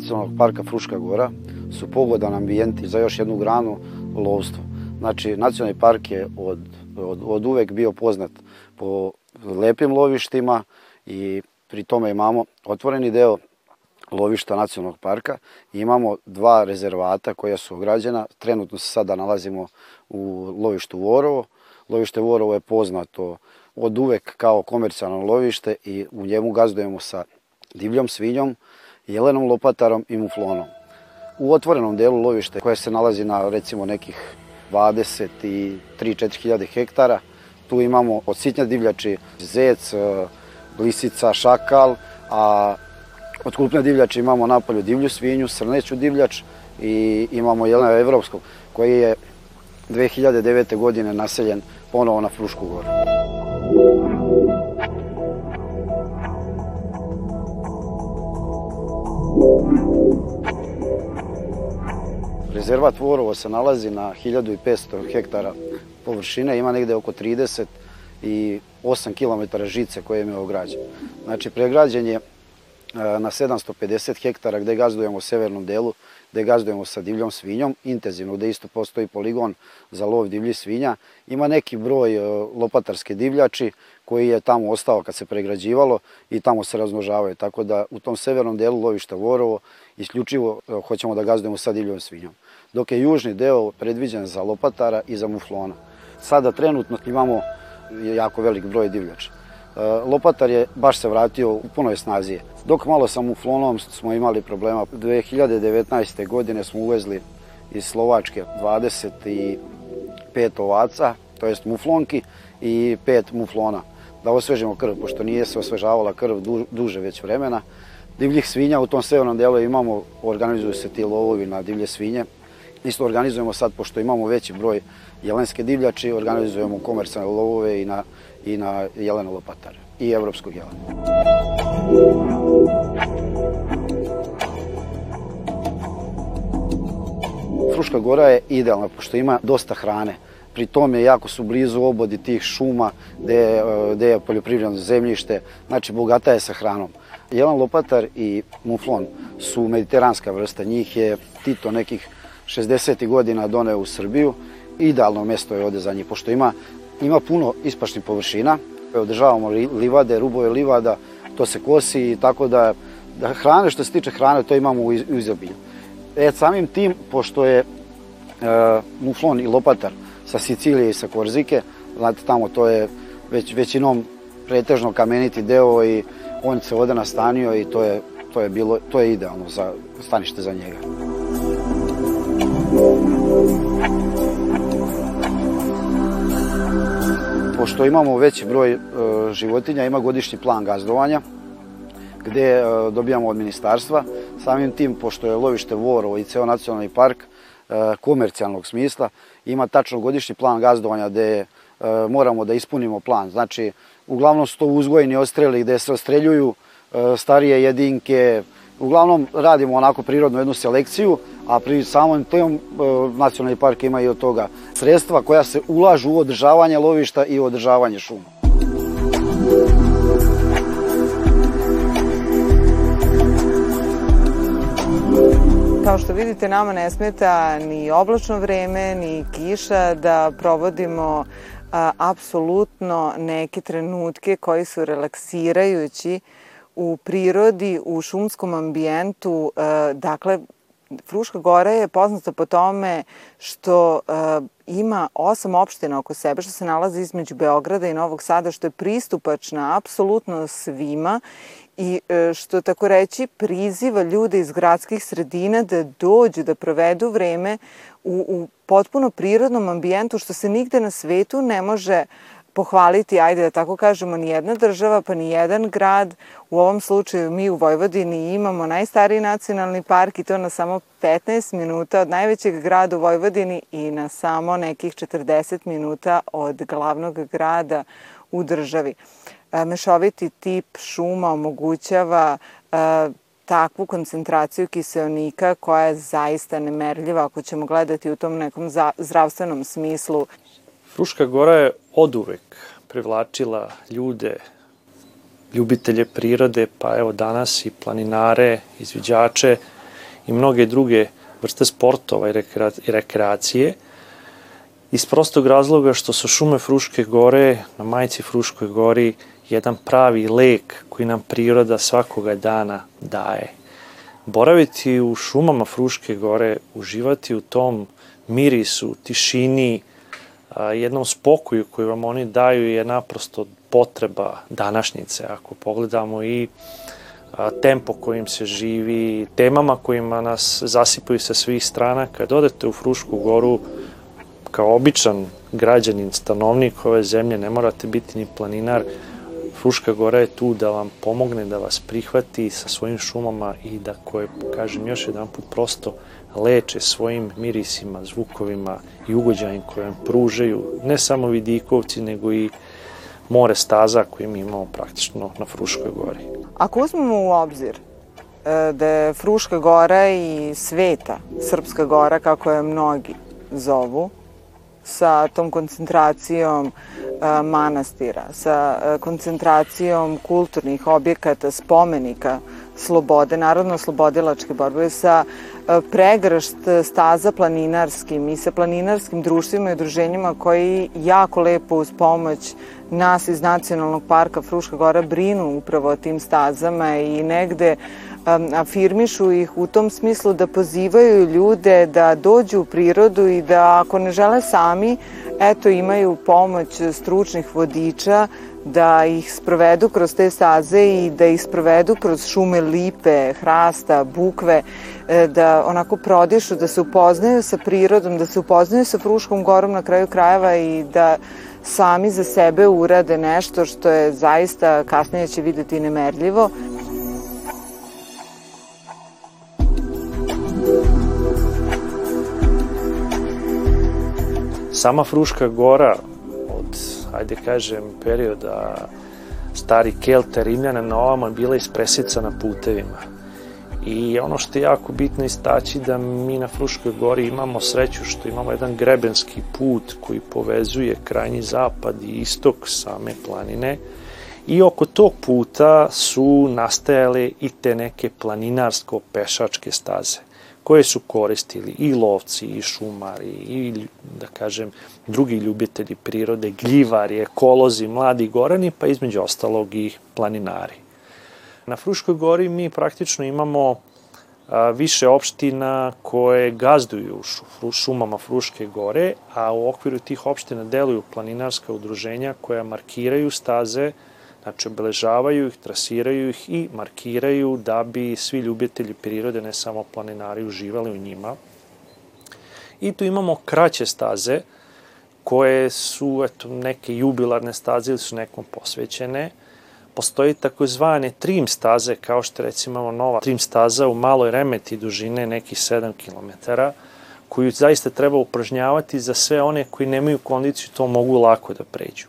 nacionalnog parka Fruška gora su pogodan ambijenti za još jednu granu lovstvo. Znači, nacionalni park je od, od, od uvek bio poznat po lepim lovištima i pri tome imamo otvoreni deo lovišta nacionalnog parka imamo dva rezervata koja su ograđena. Trenutno se sada nalazimo u lovištu Vorovo. Lovište Vorovo je poznato od uvek kao komercijalno lovište i u njemu gazdujemo sa divljom svinjom, jelenom lopatarom i muflonom. U otvorenom delu lovište koje se nalazi na recimo nekih 20 i 3-4 hiljade hektara, tu imamo od sitnja divljači zec, lisica, šakal, a od krupne divljači imamo napolju divlju svinju, srneću divljač i imamo jelena evropskog koji je 2009. godine naseljen ponovo na Frušku goru. Rezervat Vorovo se nalazi na 1500 hektara površine, ima negde oko 30 i 8 km žice koje je ograđen. Znači, pregrađen je na 750 hektara gde gazdujemo u severnom delu, gde gazdujemo sa divljom svinjom, intenzivno, gde isto postoji poligon za lov divlji svinja. Ima neki broj lopatarske divljači koji je tamo ostao kad se pregrađivalo i tamo se razmnožavaju. Tako da u tom severnom delu lovišta Vorovo isključivo hoćemo da gazdujemo sa divljom svinjom. Dok je južni deo predviđen za lopatara i za muflona. Sada trenutno imamo jako velik broj divljača. Lopatar je baš se vratio u punoj snazi. Dok malo sa muflonom smo imali problema. 2019. godine smo uvezli iz Slovačke 25 ovaca, to jest muflonki i 5 muflona da osvežimo krv, pošto nije se osvežavala krv duže već vremena. Divljih svinja u tom severnom delu imamo, organizuju se ti lovovi na divlje svinje. Isto organizujemo sad, pošto imamo veći broj jelenske divljači, organizujemo komercijalne lovove i na, i na jelena lopatare i evropskog jelena. Fruška gora je idealna, pošto ima dosta hrane pri tome jako su blizu obodi tih šuma gde je, gde je poljoprivredno zemljište, znači bogata je sa hranom. Jelan lopatar i muflon su mediteranska vrsta, njih je Tito nekih 60. godina doneo u Srbiju, idealno mesto je ovde za njih, pošto ima, ima puno ispašnih površina, održavamo livade, rubove livada, to se kosi, tako da, da hrane, što se tiče hrane, to imamo u izobilju. E, samim tim, pošto je e, muflon i lopatar sa Sicilije i sa Korzike. Znate, tamo to je već većinom pretežno kameniti deo i on se ovde nastanio i to je, to je, bilo, to je idealno za stanište za njega. Pošto imamo veći broj e, životinja, ima godišnji plan gazdovanja, gde e, dobijamo od ministarstva. Samim tim, pošto je lovište Vorovo i ceo nacionalni park, E, komercijalnog smisla. Ima tačno godišnji plan gazdovanja gde moramo da ispunimo plan. Znači, uglavnom su to uzgojeni ostreli gde se ostreljuju starije jedinke, uglavnom radimo onako prirodnu jednu selekciju, a pri samom tom nacionalni park ima i od toga sredstva koja se ulažu u održavanje lovišta i u održavanje šuma. Kao što vidite, nama ne smeta ni oblačno vreme, ni kiša da provodimo a, apsolutno neke trenutke koji su relaksirajući u prirodi, u šumskom ambijentu. A, dakle, Fruška Gora je poznata po tome što a, ima osam opština oko sebe, što se nalazi između Beograda i Novog Sada, što je pristupačna apsolutno svima i e, što tako reći priziva ljude iz gradskih sredina da dođu, da provedu vreme u, u potpuno prirodnom ambijentu što se nigde na svetu ne može pohvaliti, ajde da tako kažemo, ni jedna država, pa ni jedan grad. U ovom slučaju mi u Vojvodini imamo najstariji nacionalni park i to na samo 15 minuta od najvećeg grada u Vojvodini i na samo nekih 40 minuta od glavnog grada u državi. E, mešoviti tip šuma omogućava e, takvu koncentraciju kiseonika koja je zaista nemerljiva ako ćemo gledati u tom nekom zdravstvenom smislu. Fruška gora je oduvek privlačila ljude, ljubitelje prirode, pa evo danas i planinare, izviđače, i mnoge druge vrste sportova i rekreacije iz prostog razloga što su šume Fruške gore na majici Fruškoj gori jedan pravi lek koji nam priroda svakoga dana daje. Boraviti u šumama Fruške gore, uživati u tom mirisu, tišini, jednom spokoju koju vam oni daju je naprosto potreba današnjice. Ako pogledamo i tempo kojim se živi, temama kojima nas zasipaju sa svih strana, kad odete u Frušku goru, kao običan građanin, stanovnik ove zemlje, ne morate biti ni planinar, Fruška gora je tu da vam pomogne, da vas prihvati sa svojim šumama i da koje, kažem još jedan put, prosto leče svojim mirisima, zvukovima i ugođajima koje vam pružaju ne samo vidikovci, nego i more staza koje mi imamo praktično na Fruškoj gori. Ako uzmemo u obzir e, da je Fruška gora i sveta, Srpska gora, kako je mnogi zovu, sa tom koncentracijom a, manastira, sa a, koncentracijom kulturnih objekata, spomenika, slobode, narodno-slobodilačke borbe, sa pregršt staza planinarskim i sa planinarskim društvima i udruženjima koji jako lepo uz pomoć nas iz Nacionalnog parka Fruška Gora brinu upravo o tim stazama i negde afirmišu ih u tom smislu da pozivaju ljude da dođu u prirodu i da ako ne žele sami, eto imaju pomoć stručnih vodiča da ih sprovedu kroz te staze i da ih sprovedu kroz šume lipe, hrasta, bukve, e, da onako prodišu, da se upoznaju sa prirodom, da se upoznaju sa Fruškom gorom na kraju krajeva i da sami za sebe urade nešto što je zaista kasnije će videti nemerljivo. Sama Fruška gora od, ajde kažem, perioda stari Kelta, Rimljana na ovama bila ispresicana putevima. I ono što je jako bitno istaći da mi na Fruškoj gori imamo sreću što imamo jedan grebenski put koji povezuje krajnji zapad i istok same planine i oko tog puta su nastajale i te neke planinarsko-pešačke staze koje su koristili i lovci, i šumari, i, da kažem, drugi ljubitelji prirode, gljivari, ekolozi, mladi gorani, pa između ostalog i planinari. Na Fruškoj gori mi praktično imamo više opština koje gazduju šumama Fruške gore, a u okviru tih opština deluju planinarska udruženja koja markiraju staze, Znači, obeležavaju ih, trasiraju ih i markiraju da bi svi ljubitelji prirode, ne samo planinari, uživali u njima. I tu imamo kraće staze, koje su eto, neke jubilarne staze ili su nekom posvećene. Postoji takozvane trim staze, kao što recimo imamo nova trim staza u maloj remeti dužine nekih 7 km, koju zaista treba upražnjavati za sve one koji nemaju kondiciju, to mogu lako da pređu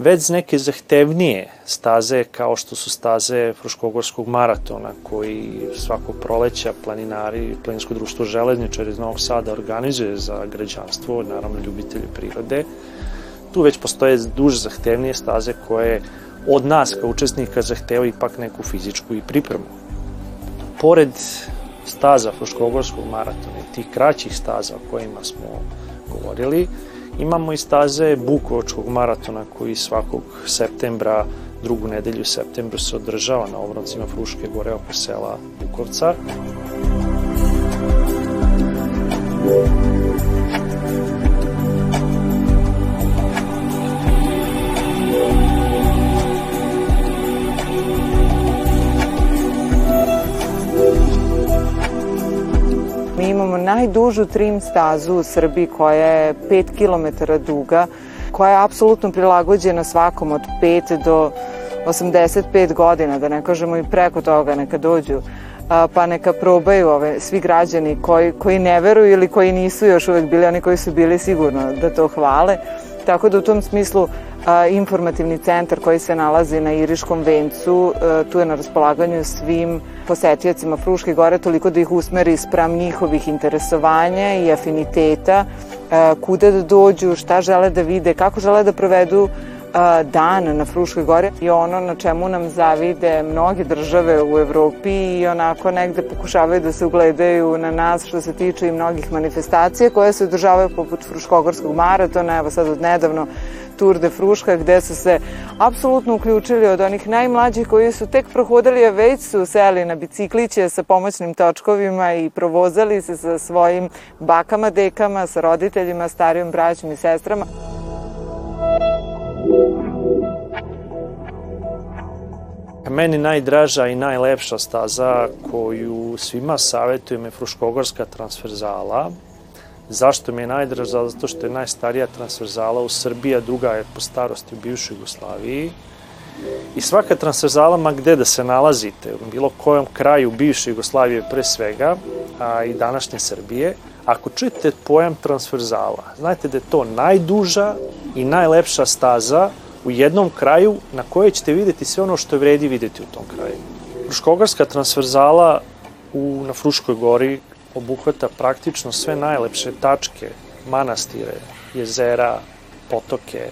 već neke zahtevnije staze kao što su staze Fruškogorskog maratona koji svakog proleća planinari, planinsko društvo Železničar iz Novog Sada organizuje za građanstvo, naravno ljubitelji prirode. Tu već postoje duže zahtevnije staze koje od nas kao učesnika zahteva ipak neku fizičku i pripremu. Pored staza Fruškogorskog maratona i tih kraćih staza o kojima smo govorili, Imamo i staze Bukovačkog maratona koji svakog septembra, drugu nedelju septembra se održava na obroncima Fruške gore oko sela Bukovca. imamo najdužu trim stazu u Srbiji koja je 5 km duga, koja je apsolutno prilagođena svakom od 5 do 85 godina, da ne kažemo i preko toga, neka dođu pa neka probaju ove, svi građani koji, koji ne veruju ili koji nisu još uvek bili, oni koji su bili sigurno da to hvale. Tako da u tom smislu informativni centar koji se nalazi na Iriškom vencu, a, tu je na raspolaganju svim posetiocima Fruške gore, toliko da ih usmeri spram njihovih interesovanja i afiniteta, a, kuda da dođu, šta žele da vide, kako žele da provedu dan na Fruškoj gori i ono na čemu nam zavide mnoge države u Evropi i onako negde pokušavaju da se ugledaju na nas što se tiče i mnogih manifestacija koje se održavaju poput Fruškogorskog maratona, evo sad od nedavno Tour de Fruška gde su se apsolutno uključili od onih najmlađih koji su tek prohodali, a već su seli na bicikliće sa pomoćnim točkovima i provozali se sa svojim bakama, dekama, sa roditeljima, starijom braćom i sestrama. Meni najdraža i najlepša staza koju svima savjetujem je Fruškogorska transverzala. Zašto mi je najdraža? Zato što je najstarija transverzala u Srbiji, a druga je po starosti u bivšoj Jugoslaviji. I svaka transverzala, ma gde da se nalazite, u bilo kojem kraju bivše Jugoslavije pre svega, a i današnje Srbije, ako čujete pojam transverzala, znajte da je to najduža i najlepša staza u jednom kraju na kojoj ćete videti sve ono što je vredi videti u tom kraju. Fruškogarska transverzala u, na Fruškoj gori obuhvata praktično sve najlepše tačke, manastire, jezera, potoke,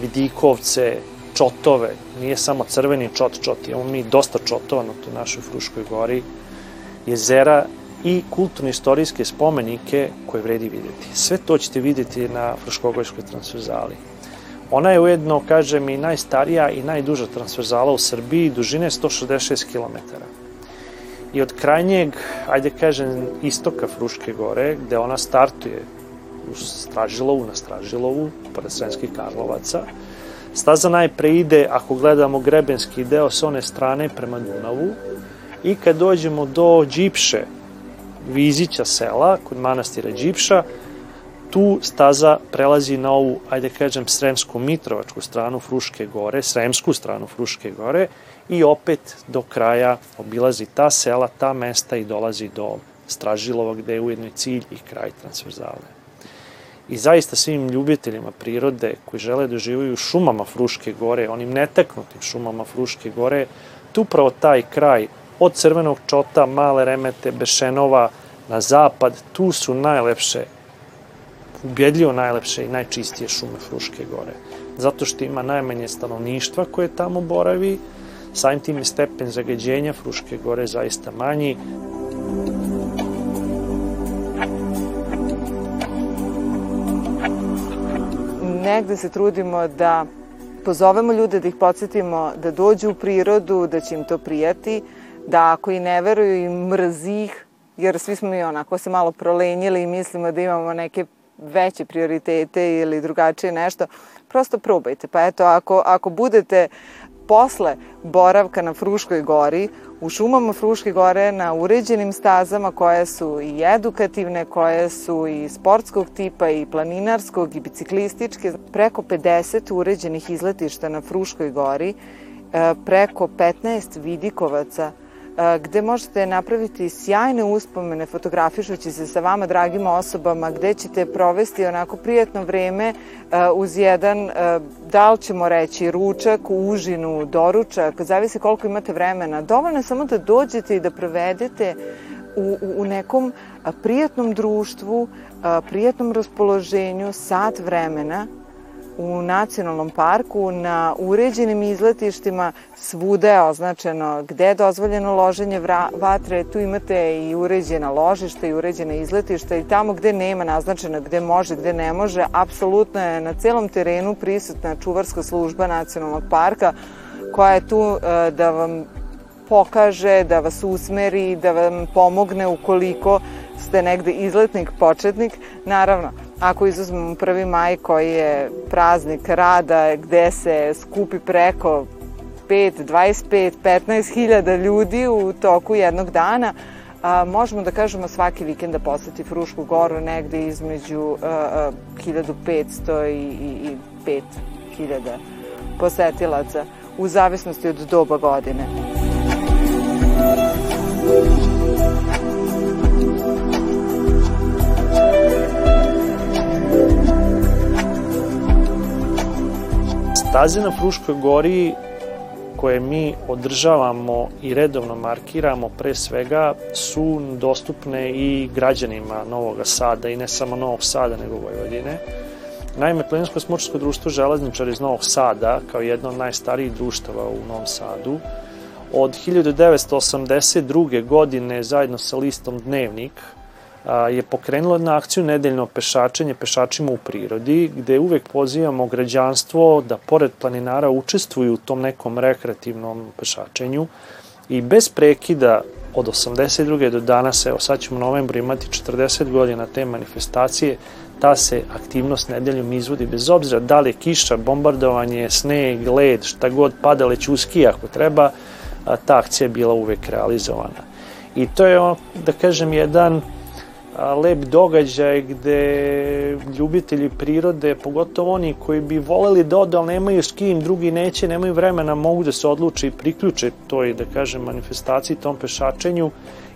vidikovce, čotove, nije samo crveni čot čot, imamo mi dosta čotova na toj našoj Fruškoj gori, jezera i kulturno-istorijske spomenike koje vredi videti. Sve to ćete videti na Fruškogorskoj transverzali. Ona je ujedno, kažem, i najstarija i najduža transverzala u Srbiji, dužine 166 km. I od krajnjeg, ajde kažem, istoka Fruške gore, gde ona startuje u Stražilovu, na Stražilovu, pored Srenskih Karlovaca, staza najpre ide, ako gledamo grebenski deo s one strane prema Dunavu, i kad dođemo do Đipše, Vizića sela, kod manastira Đipša, tu staza prelazi na ovu, ajde kažem, Sremsku Mitrovačku stranu Fruške gore, Sremsku stranu Fruške gore i opet do kraja obilazi ta sela, ta mesta i dolazi do Stražilova gde je ujedno i cilj i kraj transverzale. I zaista svim ljubiteljima prirode koji žele da živaju u šumama Fruške gore, onim netaknutim šumama Fruške gore, tu upravo taj kraj od Crvenog čota, Male remete, Bešenova na zapad, tu su najlepše ubjedljivo najlepše i najčistije šume Fruške gore. Zato što ima najmanje stanovništva koje tamo boravi, samim tim je stepen zagađenja Fruške gore zaista manji. Negde se trudimo da pozovemo ljude, da ih podsjetimo da dođu u prirodu, da će im to prijati, da ako i ne veruju i mrzi ih, jer svi smo mi onako se malo prolenjili i mislimo da imamo neke veće prioritete ili drugačije nešto, prosto probajte. Pa eto, ako, ako budete posle boravka na Fruškoj gori, u šumama Fruške gore, na uređenim stazama koje su i edukativne, koje su i sportskog tipa i planinarskog i biciklističke, preko 50 uređenih izletišta na Fruškoj gori, e, preko 15 vidikovaca gde možete napraviti sjajne uspomene fotografišući se sa vama dragim osobama, gde ćete provesti onako prijatno vreme uz jedan, da li ćemo reći, ručak, užinu, doručak, zavisi koliko imate vremena. Dovoljno je samo da dođete i da provedete u, u nekom prijatnom društvu, prijatnom raspoloženju, sat vremena, u nacionalnom parku na uređenim izletištima svuda je označeno gde je dozvoljeno loženje vatre, tu imate i uređena ložišta i uređena izletišta i tamo gde nema naznačeno gde može, gde ne može, apsolutno je na celom terenu prisutna čuvarska služba nacionalnog parka koja je tu e, da vam pokaže, da vas usmeri, da vam pomogne ukoliko ste negde izletnik, početnik. Naravno, Ako izuzmemo 1. maj koji je praznik rada gde se skupi preko 5, 25, 15 hiljada ljudi u toku jednog dana, a, možemo da kažemo svaki vikend da poseti Frušku goru negde između a, a, 1500 i, i, i 5000 posetilaca u zavisnosti od doba godine. Staze na Fruškoj gori koje mi održavamo i redovno markiramo pre svega su dostupne i građanima Novog Sada i ne samo Novog Sada nego Vojvodine Naime, Planinsko smučarsko društvo Železničar iz Novog Sada, kao jedno od najstarijih društava u Novom Sadu, od 1982. godine zajedno sa listom Dnevnik je pokrenulo na akciju nedeljno pešačenje pešačima u prirodi, gde uvek pozivamo građanstvo da pored planinara učestvuju u tom nekom rekreativnom pešačenju i bez prekida od 82. do danas, evo sad ćemo u novembru imati 40 godina te manifestacije, ta se aktivnost nedeljom izvodi bez obzira da li je kiša, bombardovanje, sneg, led, šta god pada, lećuski ako treba, ta akcija je bila uvek realizovana. I to je, da kažem, jedan lep događaj gde ljubitelji prirode, pogotovo oni koji bi voleli da odu, ali nemaju s kim, drugi neće, nemaju vremena, mogu da se odluče i priključe toj, da kažem, manifestaciji, tom pešačenju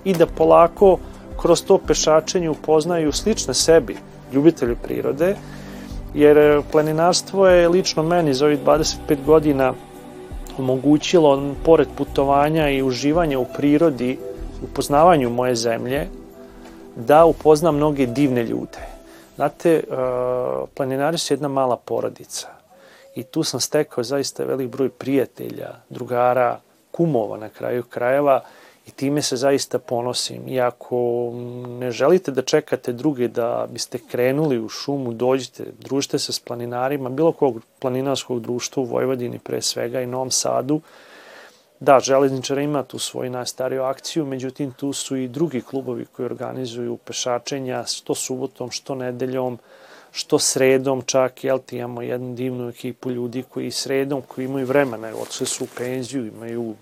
i da polako kroz to pešačenje upoznaju slične sebi, ljubitelji prirode, jer planinarstvo je lično meni za ovih 25 godina omogućilo, pored putovanja i uživanja u prirodi, upoznavanju moje zemlje, da upoznam mnoge divne ljude. Znate, planinari su jedna mala porodica i tu sam stekao zaista velik broj prijatelja, drugara, kumova na kraju krajeva i time se zaista ponosim. I ako ne želite da čekate druge da biste krenuli u šumu, dođite, družite se s planinarima, bilo kog planinarskog društva u Vojvodini pre svega i Novom Sadu, Da, Železničara ima tu svoju najstariju akciju, međutim tu su i drugi klubovi koji organizuju pešačenja što subotom, što nedeljom, što sredom čak, jel ti imamo jednu divnu ekipu ljudi koji sredom, koji imaju vremena, odšli su u penziju, imaju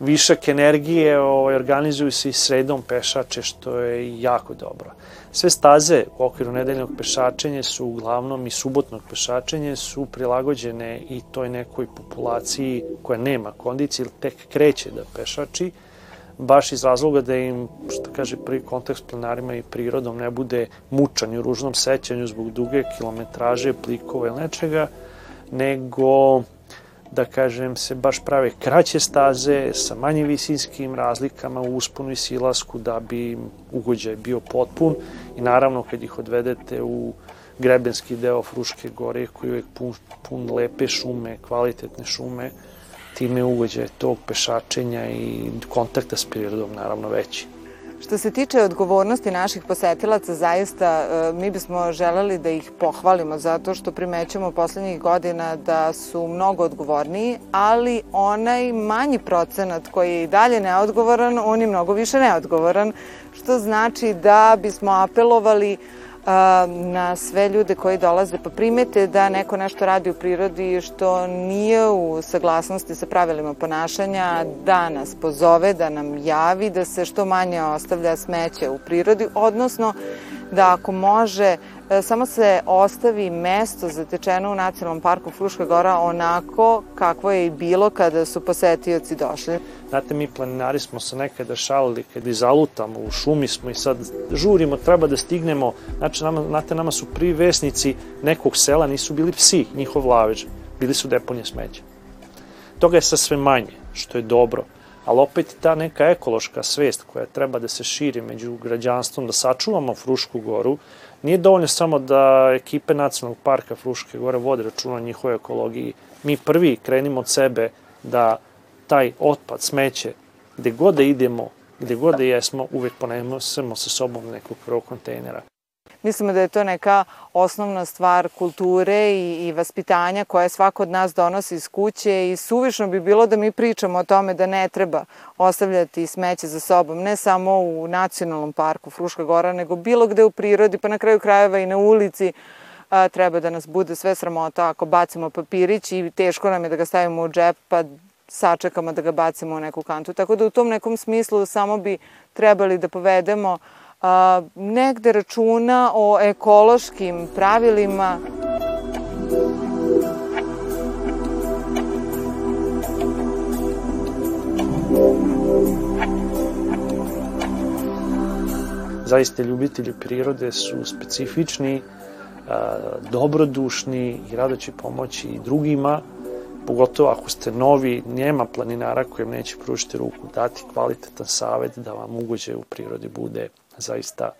višak energije, ovaj, organizuju se i sredom pešače, što je jako dobro. Sve staze u okviru nedeljnog pešačenja su uglavnom i subotnog pešačenja su prilagođene i toj nekoj populaciji koja nema kondicije ili tek kreće da pešači, baš iz razloga da im, što kaže, prvi kontakt s planarima i prirodom ne bude mučan i u ružnom sećanju zbog duge kilometraže, plikova ili nečega, nego da kažem, se baš prave kraće staze sa manje visinskim razlikama u usponu i silasku da bi ugođaj bio potpun i naravno kad ih odvedete u grebenski deo Fruške gore koji je uvek pun, pun lepe šume, kvalitetne šume, time ugođaj tog pešačenja i kontakta s prirodom naravno veći. Što se tiče odgovornosti naših posetilaca, zaista e, mi bismo želeli da ih pohvalimo zato što primećamo poslednjih godina da su mnogo odgovorniji, ali onaj manji procenat koji je i dalje neodgovoran, on je mnogo više neodgovoran, što znači da bismo apelovali na sve ljude koji dolaze pa primete da neko nešto radi u prirodi što nije u saglasnosti sa pravilima ponašanja, da nas pozove, da nam javi, da se što manje ostavlja smeće u prirodi, odnosno da ako može E, samo se ostavi mesto zatečeno u Nacionalnom parku Fruška gora onako kakvo je i bilo kada su posetioci došli. Znate, mi planinari smo se nekada šalili kad izalutamo, u šumi smo i sad žurimo, treba da stignemo. Znači, nama, znate, nama su prvi vesnici nekog sela, nisu bili psi, njihov lavež, bili su deponije smeća. Toga je sa sve manje, što je dobro ali opet ta neka ekološka svest koja treba da se širi među građanstvom, da sačuvamo Frušku goru, Nije dovoljno samo da ekipe Nacionalnog parka Fruške gore vode računa o njihovoj ekologiji. Mi prvi krenimo od sebe da taj otpad, smeće, gde god da idemo, gde god da jesmo, uvek ponesemo sa sobom nekog prvog kontejnera. Mislimo da je to neka osnovna stvar kulture i, i vaspitanja koje svako od nas donosi iz kuće i suvišno bi bilo da mi pričamo o tome da ne treba ostavljati smeće za sobom, ne samo u nacionalnom parku Fruška Gora, nego bilo gde u prirodi, pa na kraju krajeva i na ulici, a, treba da nas bude sve sramota ako bacimo papirić i teško nam je da ga stavimo u džep, pa sačekamo da ga bacimo u neku kantu. Tako da u tom nekom smislu samo bi trebali da povedemo a, negde računa o ekološkim pravilima. Zaista ljubitelji prirode su specifični, dobrodušni i rado će pomoći i drugima, pogotovo ako ste novi, nema planinara kojem neće pružiti ruku, dati kvalitetan savet da vam ugođe u prirodi bude zaista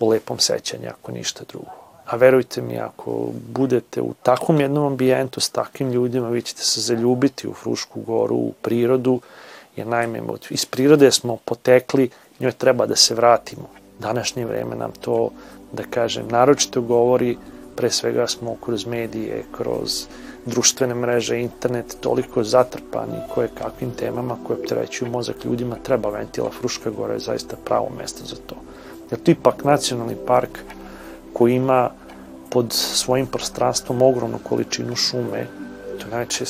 u lepom sećanju, ako ništa drugo. a verujte mi, ako budete u takvom jednom ambijentu s takvim ljudima, vi ćete se zaljubiti u Frušku goru, u prirodu, jer naime, iz prirode smo potekli, njoj treba da se vratimo. Današnje vreme nam to, da kažem, naročito govori, pre svega smo kroz medije, kroz društvene mreže, internet, toliko zatrpani koje kakvim temama koje opterećuju mozak ljudima, treba ventila Fruška gora je zaista pravo mesto za to. Jer to ipak nacionalni park koji ima pod svojim prostranstvom ogromnu količinu šume, to je najče,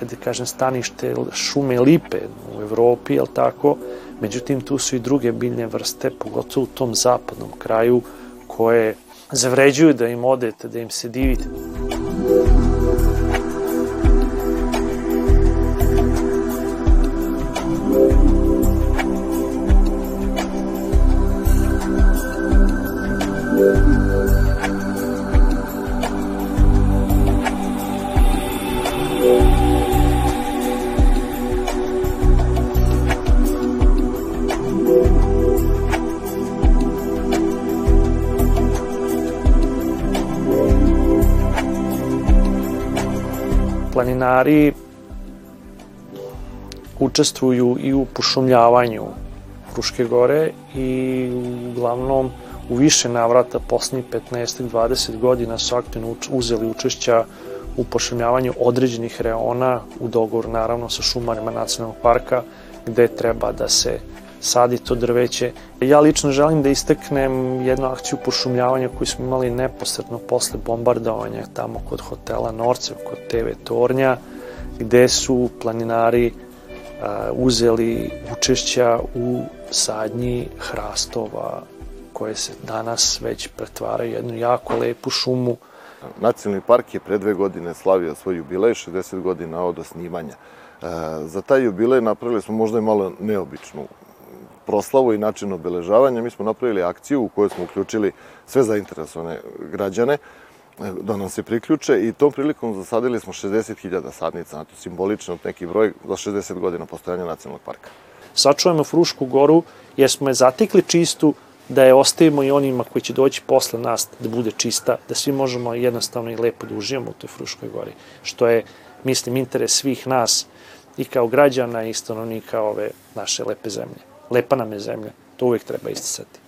ajde kažem, stanište šume lipe u Evropi, jel tako? Međutim, tu su i druge biljne vrste, pogotovo u tom zapadnom kraju, koje zavređuju da im odete, da im se divite. Planinari učestvuju i u pošumljavanju Fruške gore i uglavnom u više navrata poslednjih 15-20 godina su aktivno uzeli učešća u pošumljavanju određenih reona u dogovoru naravno sa šumarima nacionalnog parka gde treba da se sadi to drveće. Ja lično želim da isteknem jednu akciju pošumljavanja koju smo imali neposredno posle bombardovanja tamo kod hotela Norcev, kod TV Tornja, gde su planinari uzeli učešća u sadnji hrastova koje se danas već pretvaraju jednu jako lepu šumu. Nacionalni park je pre dve godine slavio svoj jubilej, 60 godina od osnivanja. Za taj jubilej napravili smo možda i malo neobičnu proslavu i način obeležavanja, mi smo napravili akciju u kojoj smo uključili sve zainteresovane građane da nam se priključe i tom prilikom zasadili smo 60.000 sadnica, znači simbolično neki broj za 60 godina postojanja nacionalnog parka. Sačuvajmo Frušku goru jer smo je zatikli čistu, da je ostavimo i onima koji će doći posle nas da bude čista, da svi možemo jednostavno i lepo da uživamo u toj Fruškoj gori, što je, mislim, interes svih nas i kao građana i stanovnika ove naše lepe zemlje lepa nam je zemlja. To uvek treba isticati.